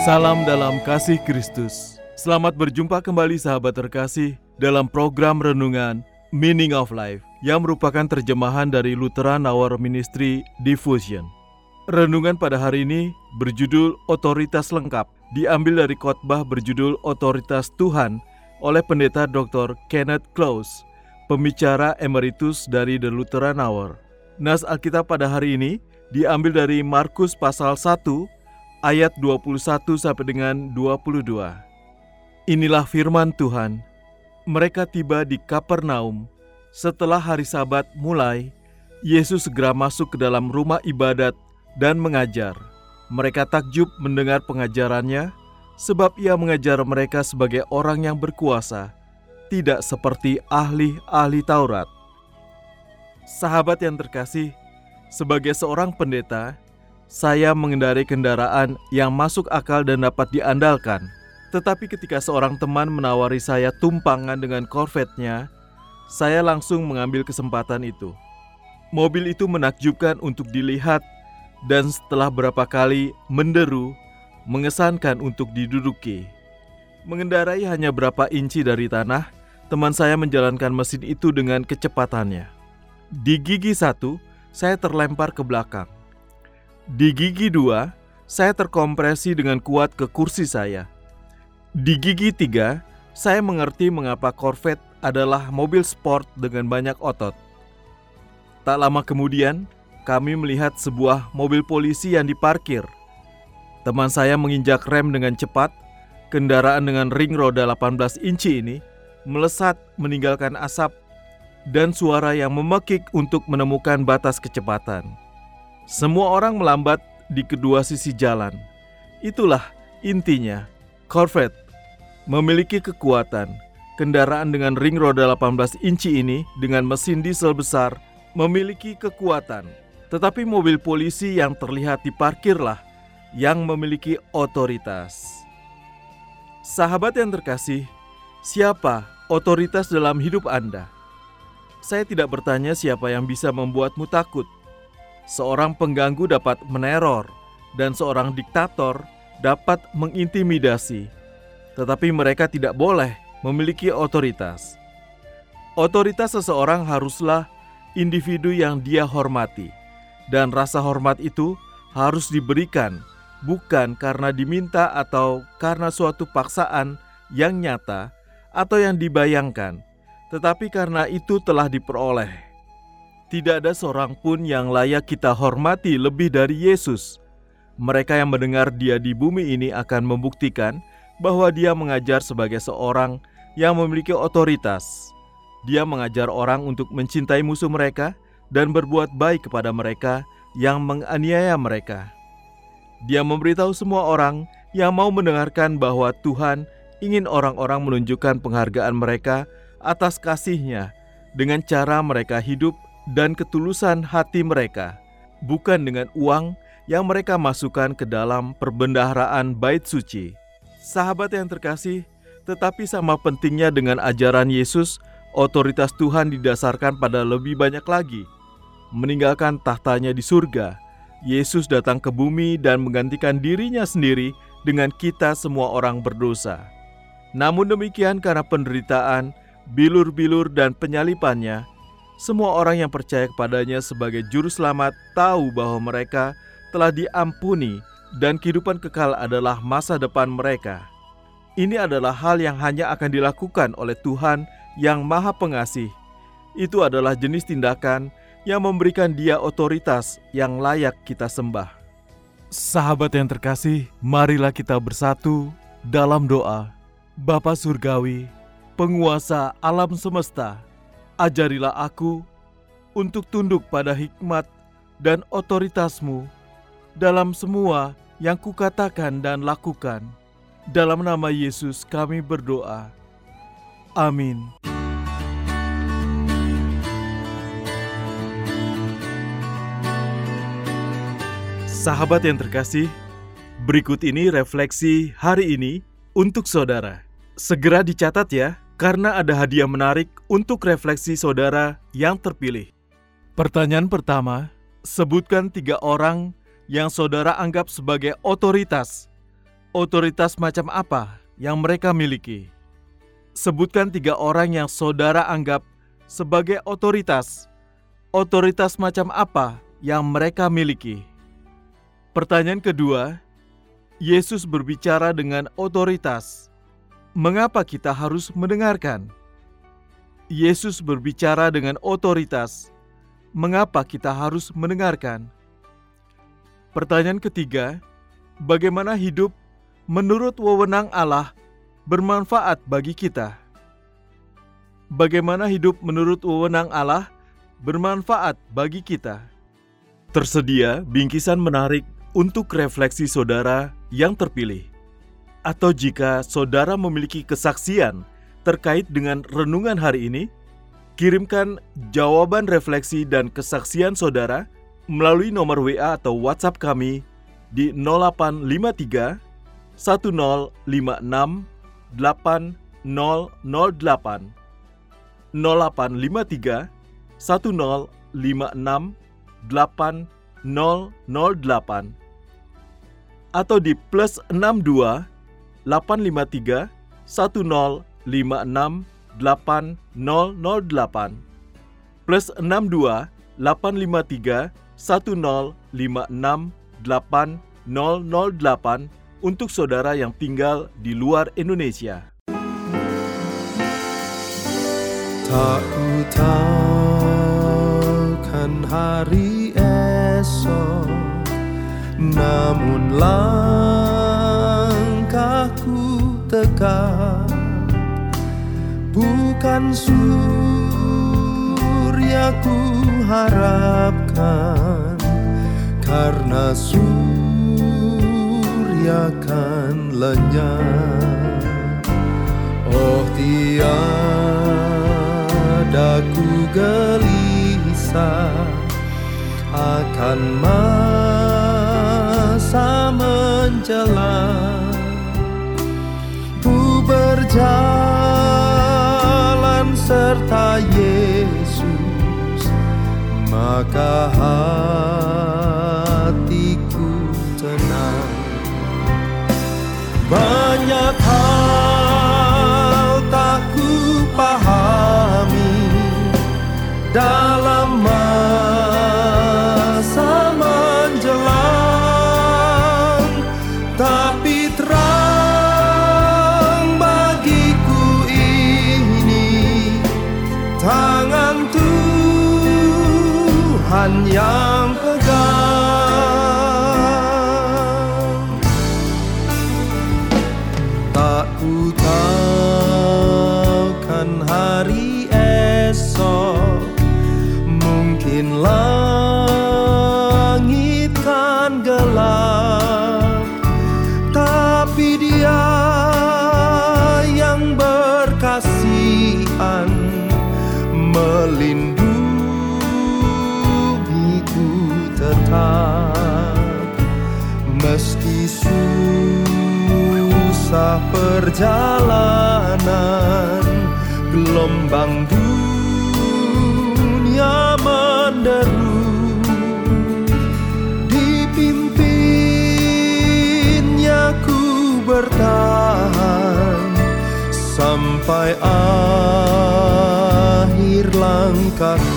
Salam dalam kasih Kristus. Selamat berjumpa kembali sahabat terkasih dalam program renungan Meaning of Life yang merupakan terjemahan dari Lutheran Hour Ministry Diffusion. Renungan pada hari ini berjudul Otoritas Lengkap, diambil dari khotbah berjudul Otoritas Tuhan oleh Pendeta Dr. Kenneth Close, pembicara emeritus dari The Lutheran Hour. Nas Alkitab pada hari ini diambil dari Markus pasal 1 ayat 21 sampai dengan 22. Inilah firman Tuhan. Mereka tiba di Kapernaum. Setelah hari Sabat mulai, Yesus segera masuk ke dalam rumah ibadat dan mengajar. Mereka takjub mendengar pengajarannya, sebab ia mengajar mereka sebagai orang yang berkuasa, tidak seperti ahli-ahli Taurat. Sahabat yang terkasih, sebagai seorang pendeta, saya mengendarai kendaraan yang masuk akal dan dapat diandalkan. Tetapi ketika seorang teman menawari saya tumpangan dengan Corvette-nya, saya langsung mengambil kesempatan itu. Mobil itu menakjubkan untuk dilihat dan setelah berapa kali menderu, mengesankan untuk diduduki. Mengendarai hanya berapa inci dari tanah, teman saya menjalankan mesin itu dengan kecepatannya. Di gigi satu, saya terlempar ke belakang. Di gigi dua, saya terkompresi dengan kuat ke kursi saya. Di gigi tiga, saya mengerti mengapa Corvette adalah mobil sport dengan banyak otot. Tak lama kemudian, kami melihat sebuah mobil polisi yang diparkir. Teman saya menginjak rem dengan cepat. Kendaraan dengan ring roda 18 inci ini melesat meninggalkan asap dan suara yang memekik untuk menemukan batas kecepatan. Semua orang melambat di kedua sisi jalan. Itulah intinya. Corvette memiliki kekuatan. Kendaraan dengan ring roda 18 inci ini dengan mesin diesel besar memiliki kekuatan. Tetapi mobil polisi yang terlihat diparkirlah yang memiliki otoritas. Sahabat yang terkasih, siapa otoritas dalam hidup Anda? Saya tidak bertanya siapa yang bisa membuatmu takut seorang pengganggu dapat meneror dan seorang diktator dapat mengintimidasi, tetapi mereka tidak boleh memiliki otoritas. Otoritas seseorang haruslah individu yang dia hormati, dan rasa hormat itu harus diberikan bukan karena diminta atau karena suatu paksaan yang nyata atau yang dibayangkan, tetapi karena itu telah diperoleh. Tidak ada seorang pun yang layak kita hormati lebih dari Yesus. Mereka yang mendengar Dia di bumi ini akan membuktikan bahwa Dia mengajar sebagai seorang yang memiliki otoritas. Dia mengajar orang untuk mencintai musuh mereka dan berbuat baik kepada mereka yang menganiaya mereka. Dia memberitahu semua orang yang mau mendengarkan bahwa Tuhan ingin orang-orang menunjukkan penghargaan mereka atas kasihnya dengan cara mereka hidup dan ketulusan hati mereka, bukan dengan uang yang mereka masukkan ke dalam perbendaharaan bait suci. Sahabat yang terkasih, tetapi sama pentingnya dengan ajaran Yesus, otoritas Tuhan didasarkan pada lebih banyak lagi. Meninggalkan tahtanya di surga, Yesus datang ke bumi dan menggantikan dirinya sendiri dengan kita semua orang berdosa. Namun demikian karena penderitaan, bilur-bilur dan penyalipannya, semua orang yang percaya kepadanya sebagai juru selamat tahu bahwa mereka telah diampuni dan kehidupan kekal adalah masa depan mereka. Ini adalah hal yang hanya akan dilakukan oleh Tuhan yang Maha Pengasih. Itu adalah jenis tindakan yang memberikan dia otoritas yang layak kita sembah. Sahabat yang terkasih, marilah kita bersatu dalam doa. Bapa Surgawi, penguasa alam semesta, ajarilah aku untuk tunduk pada hikmat dan otoritasmu dalam semua yang kukatakan dan lakukan. Dalam nama Yesus kami berdoa. Amin. Sahabat yang terkasih, berikut ini refleksi hari ini untuk saudara. Segera dicatat ya, karena ada hadiah menarik untuk refleksi saudara yang terpilih. Pertanyaan pertama, sebutkan tiga orang yang saudara anggap sebagai otoritas. Otoritas macam apa yang mereka miliki? Sebutkan tiga orang yang saudara anggap sebagai otoritas. Otoritas macam apa yang mereka miliki? Pertanyaan kedua, Yesus berbicara dengan otoritas. Mengapa kita harus mendengarkan? Yesus berbicara dengan otoritas. Mengapa kita harus mendengarkan? Pertanyaan ketiga, bagaimana hidup menurut wewenang Allah bermanfaat bagi kita? Bagaimana hidup menurut wewenang Allah bermanfaat bagi kita? Tersedia bingkisan menarik untuk refleksi saudara yang terpilih. Atau jika saudara memiliki kesaksian terkait dengan renungan hari ini, kirimkan jawaban refleksi dan kesaksian saudara melalui nomor WA atau WhatsApp kami di 0853 1056 8008 0853 1056 8008 atau di plus 62 853 1056 8008 plus 62 853 1056 8008 untuk saudara yang tinggal di luar Indonesia. Tak ku tahu kan hari esok Namun langkahku tegak Bukan surya ku harapkan Karena surya kan lenyap. Oh tiada ku gelisah akan masa menjelang कहा susah perjalanan. Gelombang dunia menderu. Dipimpinnya ku bertahan sampai akhir langkahku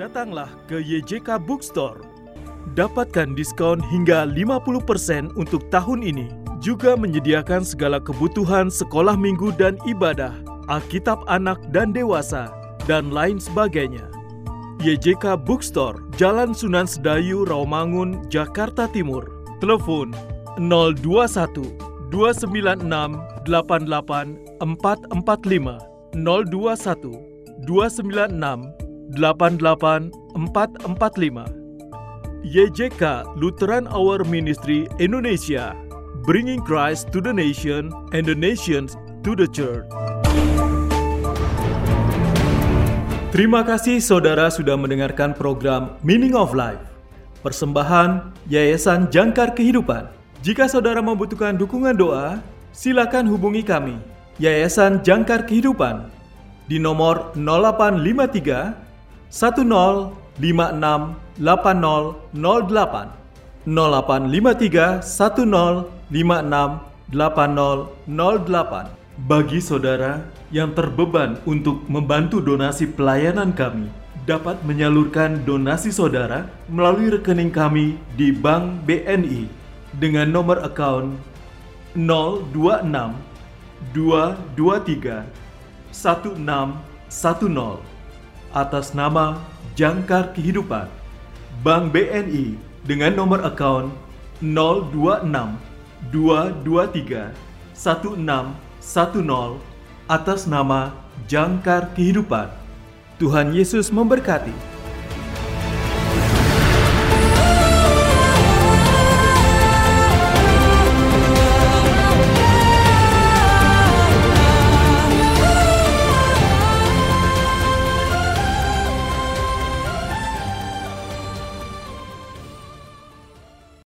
Datanglah ke YJK Bookstore. Dapatkan diskon hingga 50% untuk tahun ini. Juga menyediakan segala kebutuhan sekolah minggu dan ibadah, Alkitab anak dan dewasa, dan lain sebagainya. YJK Bookstore, Jalan Sunan Sedayu, Rawamangun, Jakarta Timur. Telepon 021 296 88 445 021 296 88 445 YJK Lutheran Hour Ministry Indonesia Bringing Christ to the nation and the nations to the church. Terima kasih saudara sudah mendengarkan program Meaning of Life Persembahan Yayasan Jangkar Kehidupan. Jika saudara membutuhkan dukungan doa, silakan hubungi kami Yayasan Jangkar Kehidupan di nomor 0853 1056 8008 0853 1056 8008 bagi saudara yang terbeban untuk membantu donasi pelayanan kami dapat menyalurkan donasi saudara melalui rekening kami di Bank BNI dengan nomor account 026 223 1610 atas nama Jangkar Kehidupan. Bank BNI dengan nomor account 026 223 1610 atas nama Jangkar Kehidupan. Tuhan Yesus memberkati.